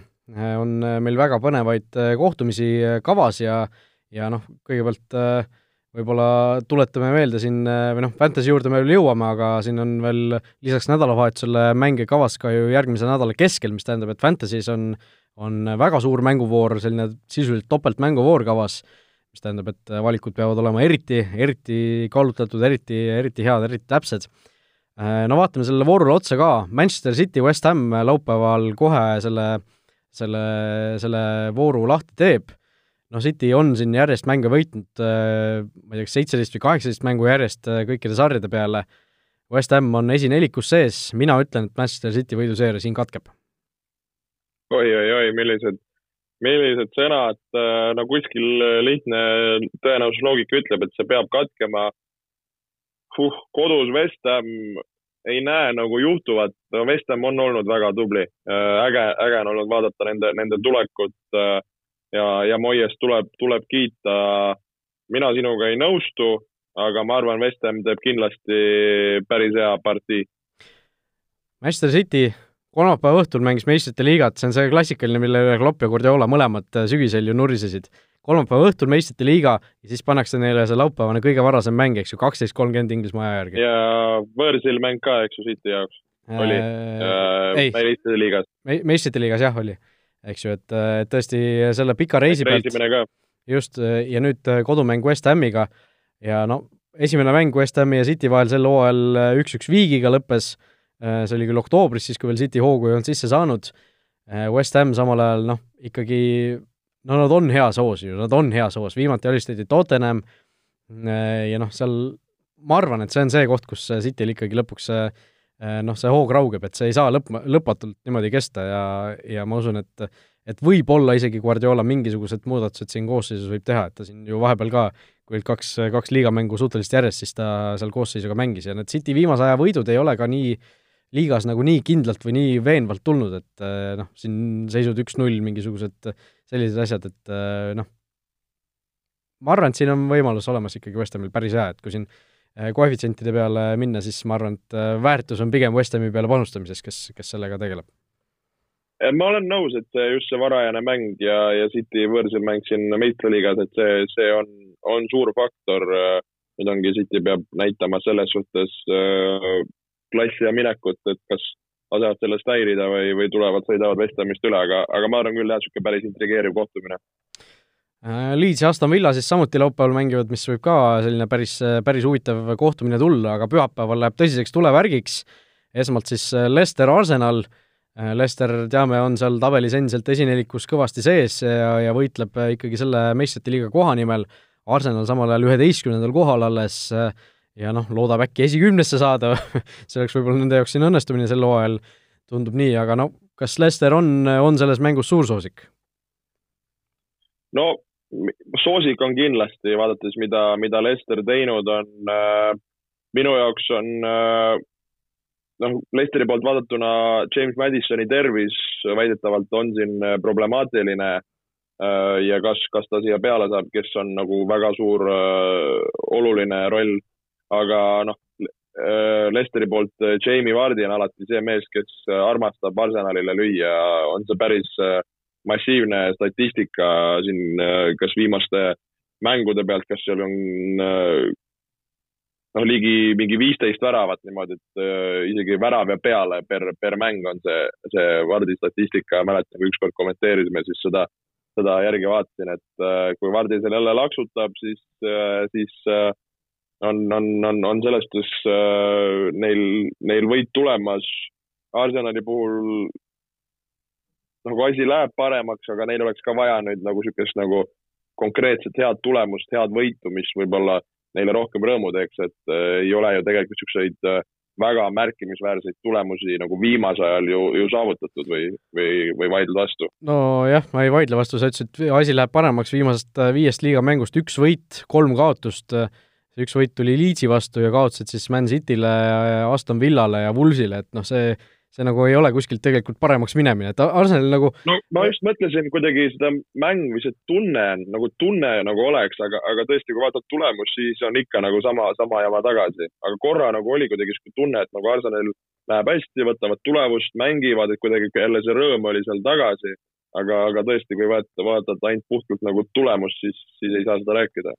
Speaker 2: on meil väga põnevaid kohtumisi kavas ja ja noh, kõigepealt võib-olla tuletame meelde siin, või noh, Fantasy juurde me veel jõuame, aga siin on veel lisaks nädalavahetusele mänge kavas ka ju järgmise nädala keskel, mis tähendab, et Fantasy's on äh, on väga suur mänguvoor, selline sisuliselt topeltmänguvoor kavas, mis tähendab, et valikud peavad olema eriti, eriti kaalutletud, eriti, eriti head, eriti täpsed. No vaatame sellele voorule otsa ka, Manchester City, West Ham laupäeval kohe selle, selle, selle vooru lahti teeb, noh, City on siin järjest mänge võitnud, ma ei tea, kas seitseteist või kaheksateist mängu järjest kõikide sarjade peale, West Ham on esinelikus sees, mina ütlen, et Manchester City võiduseeria siin katkeb
Speaker 3: oi-oi-oi, millised, millised sõnad, äh, no kuskil lihtne tõenäosusloogika ütleb, et see peab katkema huh,. kodus West Ham ei näe nagu juhtuvat, Ham on olnud väga tubli, äh, äge, äge on olnud vaadata nende, nende tulekut äh, ja, ja Moiest tuleb, tuleb kiita. mina sinuga ei nõustu, aga ma arvan, West Ham teeb kindlasti päris hea partii.
Speaker 2: Manchester City kolmapäeva õhtul mängis meistrite liigat, see on see klassikaline, mille üle Klopp ja Guardiola mõlemad äh, sügisel ju nurisesid. kolmapäeva õhtul meistrite liiga ja siis pannakse neile see laupäevane kõige varasem mäng, eks ju, kaksteist kolmkümmend Inglismaa aja järgi.
Speaker 3: ja võõrsil mäng ka, eks ju, City jaoks oli äh, äh, meistrite liigas
Speaker 2: me,. meistrite liigas jah, oli, eks ju, et, et tõesti selle pika reisi pealt just, ja nüüd kodumäng West Hamiga ja no esimene mäng West Hami ja City vahel sel hooajal üks-üks viigiga lõppes äh, Äh, see oli küll oktoobris, siis kui veel City hoogu ei olnud sisse saanud, äh, West Ham samal ajal noh, ikkagi no nad on heas hoos ju, nad on heas hoos, viimati alistati Tottenham äh, ja noh, seal ma arvan, et see on see koht, kus Cityl ikkagi lõpuks see noh, see hoog raugeb, et see ei saa lõpp, lõpmatult niimoodi kesta ja, ja ma usun, et et võib-olla isegi Guardiola mingisugused muudatused siin koosseisus võib teha, et ta siin ju vahepeal ka, kui olid kaks, kaks liigamängu suhteliselt järjest, siis ta seal koosseisuga mängis ja need City viimase aja võidud ei ole ka nii äh, liigas nagu nii kindlalt või nii veenvalt tulnud, et eh, noh, siin seisud üks-null, mingisugused sellised asjad, et eh, noh, ma arvan, et siin on võimalus olemas ikkagi West Hamil päris hea, et kui siin eh, koefitsientide peale minna, siis ma arvan, et väärtus on pigem West Hami peale panustamises, kes, kes sellega tegeleb.
Speaker 3: ma olen nõus, et just see varajane mäng ja, ja City võõrsil mäng siin meistriliigas, et see, see on, on suur faktor. nüüd ongi, City peab näitama selles suhtes klassi ja minekut, et kas lasevad sellest häirida või, või tulevad, sõidavad Vestamist üle, aga, aga ma arvan küll jah, niisugune päris intrigeeriv kohtumine.
Speaker 2: Äh, Leeds ja Aston Villa siis samuti laupäeval mängivad, mis võib ka selline päris, päris huvitav kohtumine tulla, aga pühapäeval läheb tõsiseks tulevärgiks. Esmalt siis Leicester Arsenal, Leicester, teame, on seal tabelis endiselt esinelikus kõvasti sees ja, ja võitleb ikkagi selle meistrite liiga koha nimel, Arsenal samal ajal üheteistkümnendal kohal alles ja noh, loodab äkki esikümnesse saada see oleks võib-olla nende jaoks siin õnnestumine sel hooajal, tundub nii, aga no kas Leicester on, on selles mängus suursoosik?
Speaker 3: no soosik on kindlasti, vaadates, mida, mida Leicester teinud on äh,, minu jaoks on äh, noh, Leicesteri poolt vaadatuna James Madisoni tervis väidetavalt on siin äh, problemaatiline äh, ja kas, kas ta siia peale saab, kes on nagu väga suur äh, oluline roll, aga noh, äh, Leicesteri poolt Jamie Vardi on alati see mees, kes armastab Arsenalile lüüa, on see päris äh, massiivne statistika siin, äh, kas viimaste mängude pealt, kas seal on äh, noh, ligi mingi viisteist väravat niimoodi, et äh, isegi värav ja peale per, per mäng on see, see Vardi statistika, mäletan, kui ükskord kommenteerisime, siis seda, seda järgi vaatasin, et äh, kui Vardi seal jälle laksutab, siis äh,, siis äh, on, on, on, on selles suhtes äh, neil, neil võit tulemas. Arsenali puhul nagu asi läheb paremaks, aga neil oleks ka vaja nüüd nagu niisugust nagu konkreetset head tulemust, head võitu, mis võib-olla neile rohkem rõõmu teeks, et äh, ei ole ju tegelikult niisuguseid äh, väga märkimisväärseid tulemusi nagu viimasel ajal ju, ju saavutatud või, või, või vaidled vastu?
Speaker 2: nojah, ma ei vaidle vastu, sa ütlesid, asi läheb paremaks, viimasest äh, viiest liiga mängust üks võit, kolm kaotust, see üks võit tuli Leedsi vastu ja kaotasid siis Man City'le, Aston Villale ja Woolsile, et noh, see see nagu ei ole kuskilt tegelikult paremaks minemine, et Arsenal nagu
Speaker 3: no ma just mõtlesin kuidagi seda mängu see tunne, nagu tunne nagu oleks, aga, aga tõesti, kui vaatad tulemust, siis on ikka nagu sama, sama jama tagasi. aga korra nagu oli kuidagi sihuke tunne, et nagu Arsenal läheb hästi, võtavad tulemust, mängivad, et kuidagi jälle see rõõm oli seal tagasi aga, aga tõesti, kui vaadata, vaadata ainult puhtalt nagu tulemust, siis, siis ei saa seda rääkida.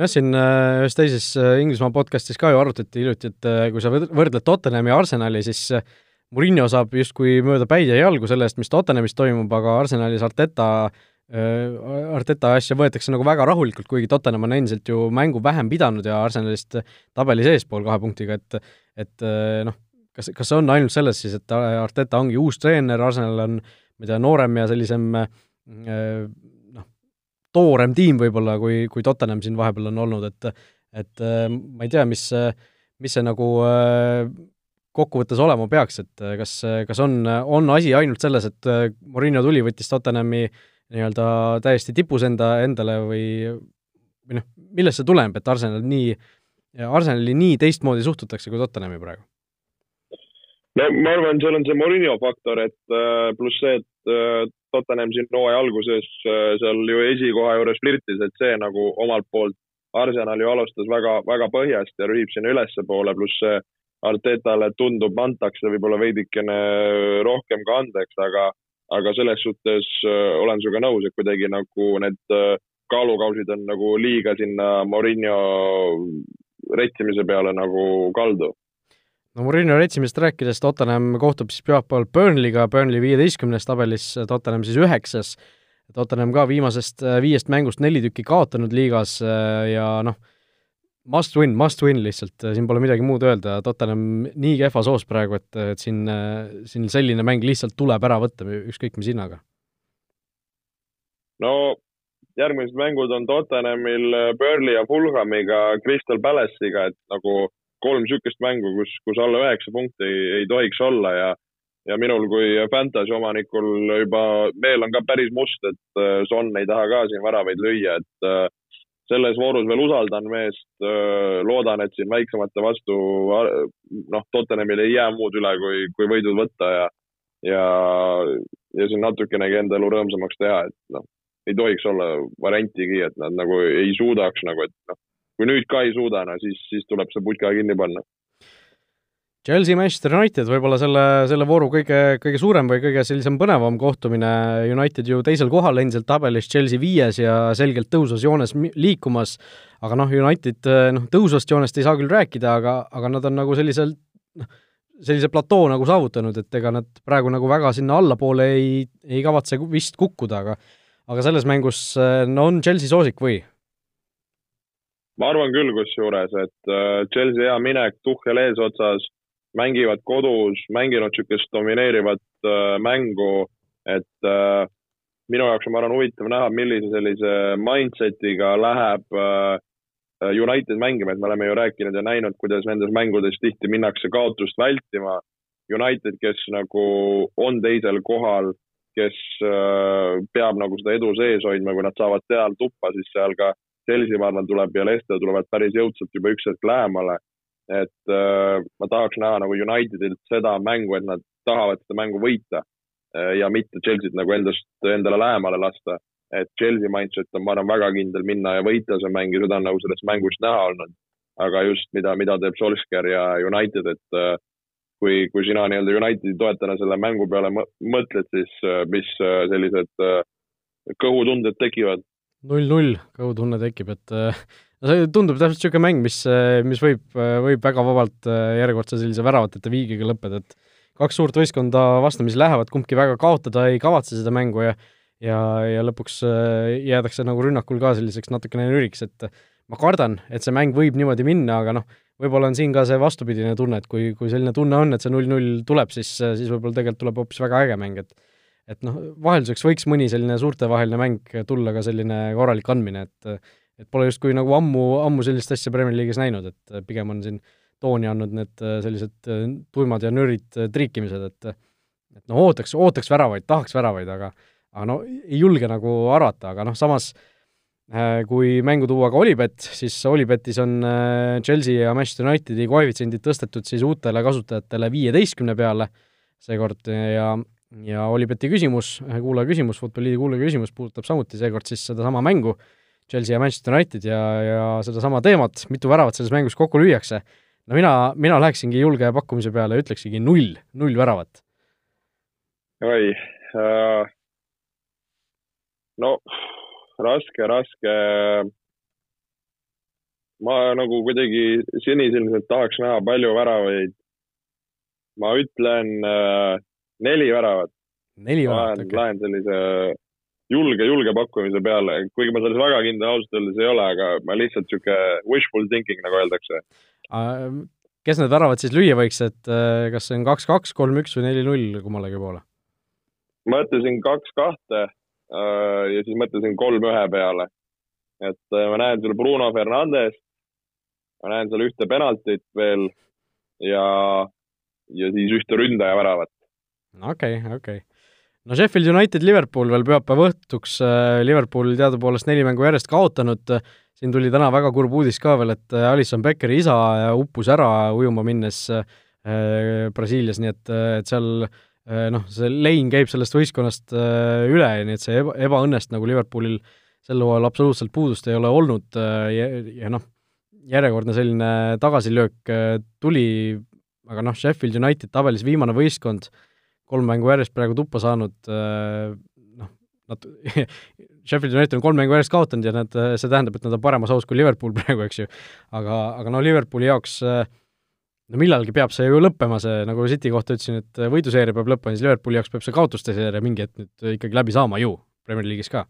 Speaker 2: nojah, siin äh, ühes teises äh, Inglismaa podcastis ka ju arutati hiljuti, et äh, kui sa võrdled Tottenhami ja Arsenali, siis Murillo saab justkui mööda päid ja jalgu selle eest, mis Tottenhamis toimub, aga Arsenalis Arteta Arteta asja võetakse nagu väga rahulikult, kuigi Tottenham on endiselt ju mängu vähem pidanud ja Arsenalist tabelis eespool kahe punktiga, et et noh, kas, kas see on ainult selles siis, et Arteta ongi uus treener, Arsenal on, tea, noorem ja sellisem äh, noh, toorem tiim võib-olla, kui, kui Tottenham siin vahepeal on olnud, et et ma ei tea, mis, mis see nagu kokkuvõttes olema peaks, et äh, kas, äh, kas on, on asi ainult selles, et äh, Mourinho tuli, võttis Tottenhami nii-öelda täiesti tipus enda, endale või või noh, millest see tuleneb, et Arsenal nii, Arsenali nii teistmoodi suhtutakse kui Tottenhami praegu?
Speaker 3: No ma arvan, seal on see Mourinho faktor, et pluss see, et Tottenham siin hooaja alguses seal ju esikoha juures flirtis, et see nagu omalt poolt Arsenal ju alustas väga, väga põhjast ja rühib sinna ülespoole, pluss Artetale tundub, antakse võib-olla veidikene rohkem ka andeks, aga, aga selles suhtes äh, olen sinuga nõus, et kuidagi nagu need äh, kaalukausid on nagu liiga sinna Morinho retsimise peale nagu kaldu.
Speaker 2: No Morinho retsimisest rääkides, Tottenham kohtub siis pühapäeval Burnley'ga, Burnley viieteistkümnes tabelis, Tottenham siis üheksas. Tottenham ka viimasest äh, viiest mängust neli tükki kaotanud liigas ja noh, must win, must win lihtsalt, siin pole midagi muud öelda, Tottenham nii kehvas hoos praegu, et, et siin, siin selline mäng lihtsalt tuleb ära võtta, ükskõik mis hinnaga.
Speaker 3: no järgmised mängud on Tottenhamil Burnley ja Fulhamiga, Crystal Palace'iga, et nagu kolm niisugust mängu, kus, kus alla üheksa punkti ei, ei tohiks olla ja ja minul kui Fantasy omanikul juba meel on ka päris must, et Son ei taha ka siin väravaid lüüa, et selles voorus veel usaldan meest, loodan, et siin väiksemate vastu noh, Tottenhamil ei jää muud üle, kui, kui võidud võtta ja ja, ja siin natukenegi enda elu rõõmsamaks teha, et noh, ei tohiks olla variantigi, et nad nagu ei suudaks nagu, et noh, kui nüüd ka ei suuda, no siis, siis tuleb see putka kinni panna.
Speaker 2: Chelsea, Manchester United võib-olla selle, selle vooru kõige, kõige suurem või kõige sellisem põnevam kohtumine, United ju teisel kohal endiselt tabelis, Chelsea viies ja selgelt tõusvas joones liikumas, aga noh, United noh, tõusvast joonest ei saa küll rääkida, aga, aga nad on nagu sellisel noh, sellise platoo nagu saavutanud, et ega nad praegu nagu väga sinna allapoole ei, ei kavatse vist kukkuda, aga aga selles mängus no on Chelsea soosik või?
Speaker 3: Ma arvan küll kusjuures, et äh, Chelsea hea minek Tuhhel eesotsas mängivad kodus, mänginud niisugust domineerivat äh, mängu, et äh, minu jaoks on, ma arvan, huvitav näha, millise sellise mindset'iga läheb äh, United mängima, et me oleme ju rääkinud ja näinud, kuidas nendes mängudes tihti minnakse kaotust vältima. United, kes nagu on teisel kohal, kes peab nagu seda edu sees hoidma, kui nad saavad seal tuppa, siis seal ka Chelsea, ma arvan, tuleb ja Leicester tulevad päris jõudsalt juba üks hetk lähemale et äh, ma tahaks näha nagu Unitedilt seda mängu, et nad tahavad seda mängu võita äh, ja mitte Chelsea't nagu endast, endale lähemale lasta. et Chelsea mindset on, ma arvan, väga kindel minna ja võita see mäng ja seda on nagu sellest mängust näha olnud. aga just, mida, mida teeb Solskjaer ja United, et äh, kui, kui sina nii-öelda Unitedi toetajana selle mängu peale mõtled, siis äh, mis äh, sellised äh, kõhutunded tekivad?
Speaker 2: Null-null kõhutunne tekib, et äh, no see tundub täpselt niisugune mäng, mis, mis võib, võib väga vabalt äh, järjekordse sellise väravateta viigiga lõppeda, et kaks suurt võistkonda vastamisi lähevad, kumbki väga kaotada ei kavatse seda mängu ja ja, ja lõpuks äh, jäädakse nagu rünnakul ka selliseks natukene nüriks, et ma kardan, et see mäng võib niimoodi minna, aga noh, võib-olla on siin ka see vastupidine tunne, et kui, kui selline tunne on, et see null-null tuleb, siis, siis võib-olla tegelikult tuleb hoopis väga äge mäng, et et noh, vahelduseks võiks mõni selline suurtevaheline mäng tulla ka selline korralik andmine, et et pole justkui nagu ammu, ammu sellist asja Premier League'is näinud, et äh, pigem on siin tooni andnud need äh, sellised äh, tuimad ja nörid triikimised, et et noh, ootaks, ootaks väravaid, tahaks väravaid, aga aga no ei julge nagu arvata, aga noh, samas kui mängu tuua ka Olipet, siis Olipetis on Chelsea ja Manchester Unitedi koefitsiendid tõstetud siis uutele kasutajatele viieteistkümne peale seekord ja ja Olipeti küsimus, kuulaja küsimus, Futboliidi kuulaja küsimus puudutab samuti seekord siis sedasama mängu, Chelsea ja Manchester United ja, ja sedasama teemat, mitu väravat selles mängus kokku lüüakse, no mina, mina läheksingi julge pakkumise peale ja ütleksigi null, null väravat.
Speaker 3: oi äh,, no raske, raske. ma nagu kuidagi sinisilmselt tahaks näha palju väravaid. ma ütlen äh, neli väravat.
Speaker 2: neli väravat, okei
Speaker 3: lähen sellise julge, julge pakkumise peale, kuigi ma selles väga kindel ausalt öeldes ei ole, aga ma lihtsalt sihuke wishful thinking, nagu öeldakse.
Speaker 2: kes need väravad siis lüüa võiks, et äh, kas see on kaks-kaks, kolm-üks või neli-null kummalegi poole?
Speaker 3: mõtlesin kaks-kahte äh, ja siis mõtlesin kolm-ühe peale. et äh, ma näen seal Bruno Fernandes, ma näen seal ühte penaltit veel ja, ja siis ühte ründaja väravat.
Speaker 2: Okei okay,, okei. Okay no Sheffield United Liverpool veel pühapäeva õhtuks, äh, Liverpool teadupoolest neli mängu järjest kaotanud, siin tuli täna väga kurb uudis ka veel, et äh, Alison Beckeri isa uppus ära ujuma minnes äh, Brasiilias, nii et, et seal äh, noh, see lein käib sellest võistkonnast äh, üle, nii et see eba, ebaõnnest nagu Liverpoolil sel hooajal absoluutselt puudust ei ole olnud äh, ja, ja noh, järjekordne selline tagasilöök äh, tuli, aga noh, Sheffield United tabelis viimane võistkond äh,, kolm mängu järjest praegu tuppa saanud, äh, noh, nad Sheffield United on kolm mängu järjest kaotanud ja nad, see tähendab, et nad on paremas aus kui Liverpool praegu, eks ju. aga, aga no Liverpooli jaoks äh, no millalgi peab see ju lõppema, see, nagu City kohta ütlesin, et võiduseeria peab lõppema, siis Liverpooli jaoks peab see kaotuste seeria mingi hetk nüüd ikkagi läbi saama ju, Premier League'is ka.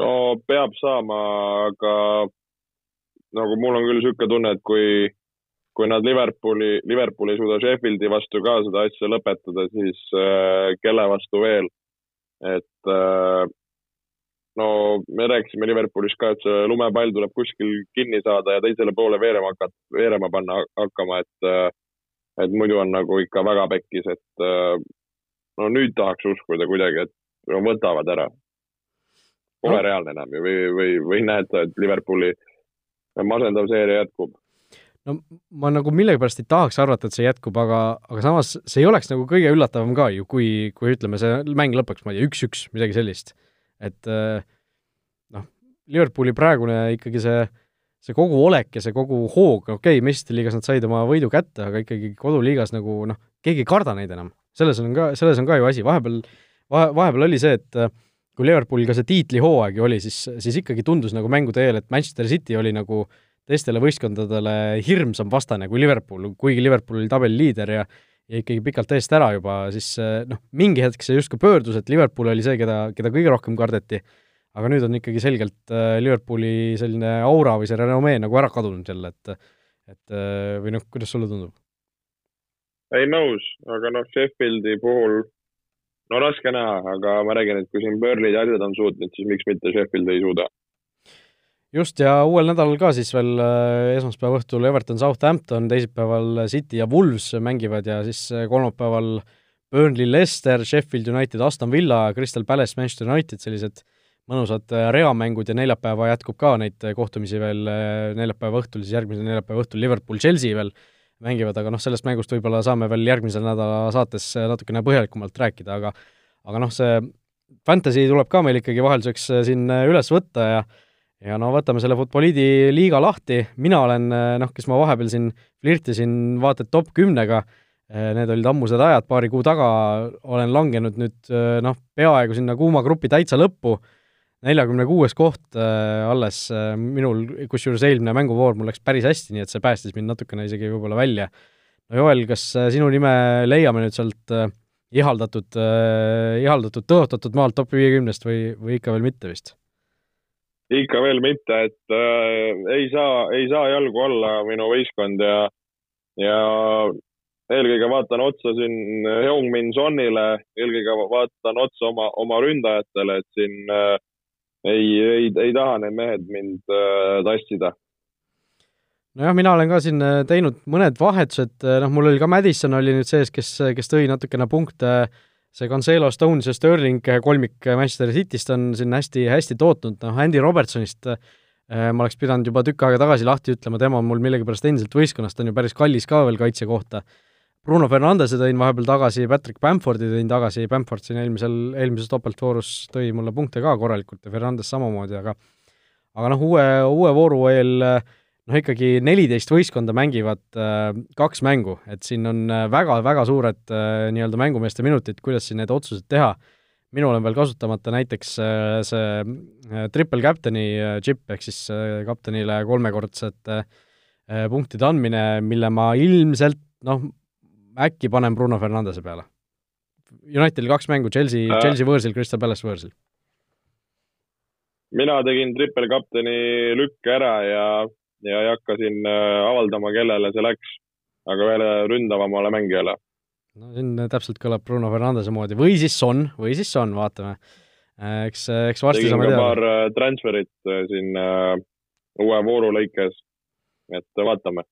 Speaker 3: no peab saama, aga nagu mul on küll niisugune tunne, et kui kui nad Liverpooli, Liverpool ei suuda Sheffieldi vastu ka seda asja lõpetada, siis äh, kelle vastu veel? et äh, no me rääkisime Liverpoolis ka, et see lumepall tuleb kuskil kinni saada ja teisele poole veerema hakata, veerema panna hakkama, et äh, et muidu on nagu ikka väga pekkis, et äh, no nüüd tahaks uskuda kuidagi, et võtavad ära. Pole no. reaalne enam ju või, või, või näed et Liverpooli masendav seeria jätkub?
Speaker 2: No ma nagu millegipärast ei tahaks arvata, et see jätkub, aga, aga samas see ei oleks nagu kõige üllatavam ka ju, kui, kui ütleme, see mäng lõpeks, ma ei tea, üks-üks, midagi sellist. et äh, noh, Liverpooli praegune ikkagi see, see kogu olek ja see kogu hoog, okei okay,, meistrite liigas nad said oma võidu kätte, aga ikkagi koduliigas nagu noh, keegi ei karda neid enam. selles on ka, selles on ka ju asi, vahepeal, vahe, vahepeal oli see, et äh, kui Liverpoolil ka see tiitlihooaeg ju oli, siis, siis ikkagi tundus nagu mängude eel, et Manchester City oli nagu äh, teistele võistkondadele hirmsam vastane kui Liverpool, kuigi Liverpool oli tabeli liider ja ja ikkagi pikalt eest ära juba, siis noh, mingi hetk see justkui pöördus, et Liverpool oli see, keda, keda kõige rohkem kardeti, aga nüüd on ikkagi selgelt äh, Liverpooli selline aura või see renomee nagu ära kadunud jälle, et et äh, või noh, kuidas sulle tundub?
Speaker 3: ei nõus, aga noh, Sheffieldi puhul no raske näha, aga ma räägin, et kui siin Burnley'd ja asjad on suutnud, siis miks mitte Sheffield ei suuda.
Speaker 2: Just, ja uuel nädalal ka siis veel äh, esmaspäeva õhtul Everton, Southampton, teisipäeval City ja Wolves mängivad ja siis äh, kolmapäeval Burnley, Leicester, Sheffield United, Aston Villa, Crystal Palace, Manchester United, sellised mõnusad äh, reamängud ja neljapäeva jätkub ka neid kohtumisi veel neljapäeva õhtul, siis järgmise neljapäeva õhtul Liverpool, Chelsea veel mängivad, aga noh, sellest mängust võib-olla saame veel järgmise nädala saates natukene põhjalikumalt rääkida, aga aga noh, see fantasy tuleb ka meil ikkagi vahelduseks siin üles võtta ja ja no võtame selle Futboliidi liiga lahti, mina olen äh, noh, kes ma vahepeal siin flirtisin vaata et top kümnega, need olid ammused ajad, paari kuu taga olen langenud nüüd noh, peaaegu sinna kuuma grupi täitsa lõppu, neljakümne kuues koht alles minul, kusjuures eelmine mänguvoor mul läks päris hästi, nii et see päästis mind natukene isegi võib-olla välja. no Joel, kas sinu nime leiame nüüd sealt ihaldatud ihaldatud, tõotatud maalt top viiekümnest või, või ikka veel mitte vist?
Speaker 3: Ikka veel mitte, et äh, ei saa, ei saa jalgu alla minu võistkond ja, ja eelkõige vaatan otsa siin Heung-Min Sonile, eelkõige vaatan otsa oma, oma ründajatele, et siin äh, ei, ei, ei taha need mehed mind äh, tassida.
Speaker 2: nojah, mina olen ka siin äh, teinud mõned vahetused, äh, noh, mul oli ka Madison oli nüüd sees, kes, kes tõi natukene punkte, see Cancelo, Stones ja Sterling äh, kolmik Manchester Cityst on siin hästi, hästi tootnud, noh, Andy Robertsonist äh, ma oleks pidanud juba tükk aega tagasi lahti ütlema, tema on mul millegipärast endiselt võistkonnast, ta on ju päris kallis ka veel kaitse kohta. Bruno Fernandese tõin vahepeal tagasi, Patrick Bamfordi tõin tagasi, Bamford siin eelmisel, eelmises topeltvoorus tõi mulle punkte ka korralikult ja Fernandes samamoodi, aga aga noh, uue, uue vooru eel noh, ikkagi neliteist võistkonda mängivad äh, kaks mängu, et siin on väga-väga suured äh, nii-öelda mängumeeste minutid, kuidas siin need otsused teha. minul on veel kasutamata näiteks äh, see äh, triple captain'i äh, chip ehk siis äh, kaptenile kolmekordsete äh, punktide andmine, mille ma ilmselt noh, äkki panen Bruno Fernandese peale. Unitedil kaks mängu, Chelsea äh., Chelsea võõrsil, Crystal Palace võõrsil.
Speaker 3: mina tegin triple kapteni lükke ära ja, ja ei hakka siin äh, avaldama, kellele see läks, aga ühele ründavamale mängijale.
Speaker 2: no siin täpselt kõlab Bruno Fernandese moodi või siis Son, või siis Son, vaatame. Äh, eks, eks varsti
Speaker 3: saame teada. paar transferit siin uue vooru lõikes, et vaatame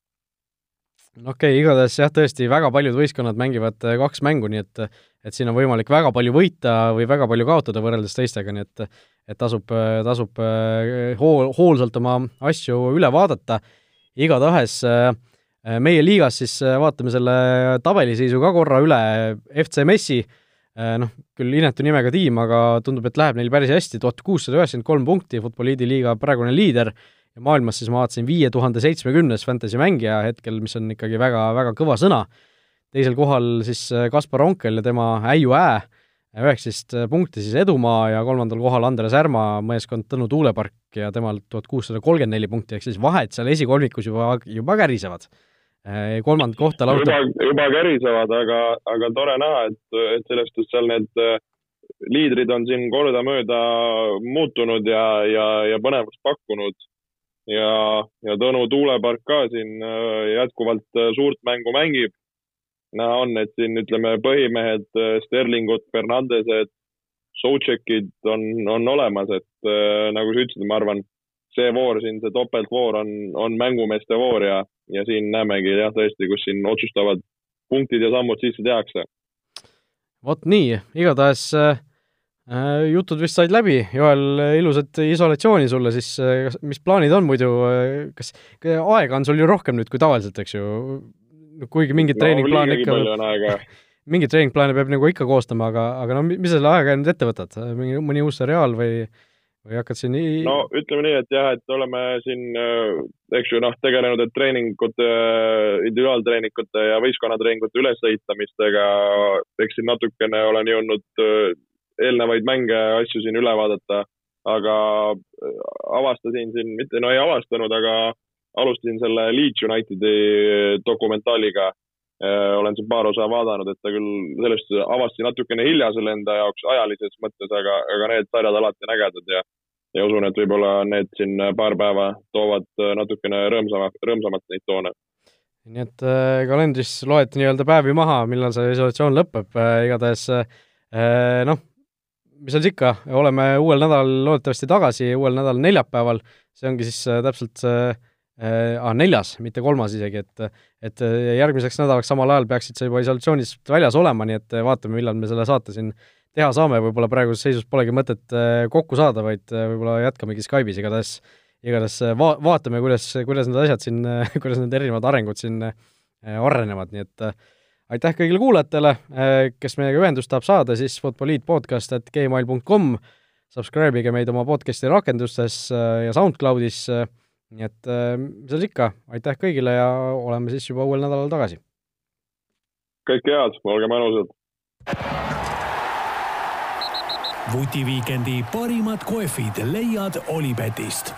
Speaker 2: okei okay,, igatahes jah, tõesti väga paljud võistkonnad mängivad äh, kaks mängu, nii et et siin on võimalik väga palju võita või väga palju kaotada võrreldes teistega, nii et et tasub, tasub äh, hool, hoolsalt oma asju üle vaadata. igatahes äh, meie liigas siis vaatame selle tabeliseisu ka korra üle, FC Messi, noh, küll inetu nimega tiim, aga tundub, et läheb neil päris hästi, tuhat kuussada üheksakümmend kolm punkti, Futboliidi liiga praegune liider ja maailmas siis ma vaatasin viie tuhande seitsmekümnes fantasy mängija hetkel, mis on ikkagi väga, väga kõva sõna, teisel kohal siis äh, Kaspar Onkel ja tema Äiu Ää, üheksateist äh, punkti siis edumaa ja kolmandal kohal Andres Ärma meeskond Tõnu Tuulepark ja temal tuhat kuussada kolmkümmend neli punkti, ehk siis vahed seal esikolmikus juba, juba kärisevad. Äh, kolmandat kohta
Speaker 3: lauta juba, juba kärisevad, aga, aga tore näha, et, et sellest, et seal need liidrid on siin kordamööda muutunud ja, ja, ja põnevust pakkunud ja, ja Tõnu tuulepark ka siin äh, jätkuvalt äh, suurt mängu mängib. näha on, et siin ütleme, põhimehed äh, Sterlingud, Fernandesed, Sotšekid on, on olemas, et nagu sa ütlesid, ma arvan, see voor siin, see topeltvoor on, on mängumeeste voor ja, ja siin näemegi jah, tõesti, kus siin otsustavad punktid ja sammud sisse tehakse.
Speaker 2: vot nii, igatahes Äh, jutud vist said läbi, Joel, ilusat isolatsiooni sulle siis, äh, mis plaanid on muidu, äh, kas aega on sul ju rohkem nüüd kui tavaliselt, eks ju, kuigi mingit no, treeningplaane ikka mingeid treeningplaane peab nagu ikka koostama, aga, aga no mis sa selle ajaga nüüd ette võtad, mingi, mõni uus seriaal või või hakkad siin nii...
Speaker 3: no ütleme nii, et jah, et oleme siin, eks ju, noh, tegelenud, et treeningute, individuaaltreeningute ja võistkonnatreeningute ülesehitamistega, eks siin natukene olen jõudnud eelnevaid mänge asju siin üle vaadata, aga äh, avastasin siin, mitte no ei avastanud, aga alustasin selle Leeds Unitedi dokumentaaliga. Äh, olen siin paar osa vaadanud, et ta küll sellest avastasin natukene hilja selle enda jaoks ajalises mõttes, aga, aga need sarjad alati on ägedad ja, ja usun, et võib-olla need siin paar päeva toovad natukene rõõmsama, rõõmsamat neid toone
Speaker 2: nii et äh, kalendris loeti nii-öelda päevi maha, millal see isolatsioon lõpeb äh,, igatahes äh, noh, mis seal siis ikka, oleme uuel nädalal loodetavasti tagasi, uuel nädalal neljapäeval, see ongi siis äh, täpselt see äh, ah, neljas, mitte kolmas isegi, et et äh, järgmiseks nädalaks samal ajal peaksid sa juba isolatsioonist väljas olema, nii et äh, vaatame, millal me selle saate siin teha saame, võib-olla praeguses seisus polegi mõtet äh, kokku saada, vaid võib-olla jätkamegi Skype'is, igatahes igatahes va-, vaatame, kuidas, kuidas need asjad siin, kuidas need erinevad arengud siin arenevad, nii et aitäh kõigile kuulajatele, kes meiega ühendust tahab saada, siis futboliitpodcast at gmail.com, subscribe ige meid oma podcasti rakendustes ja SoundCloudis, nii et mis seal ikka, aitäh kõigile ja oleme siis juba uuel nädalal tagasi.
Speaker 3: kõike head, olge mõnusad!
Speaker 1: vutiviikendi parimad kohvid leiad Olipetist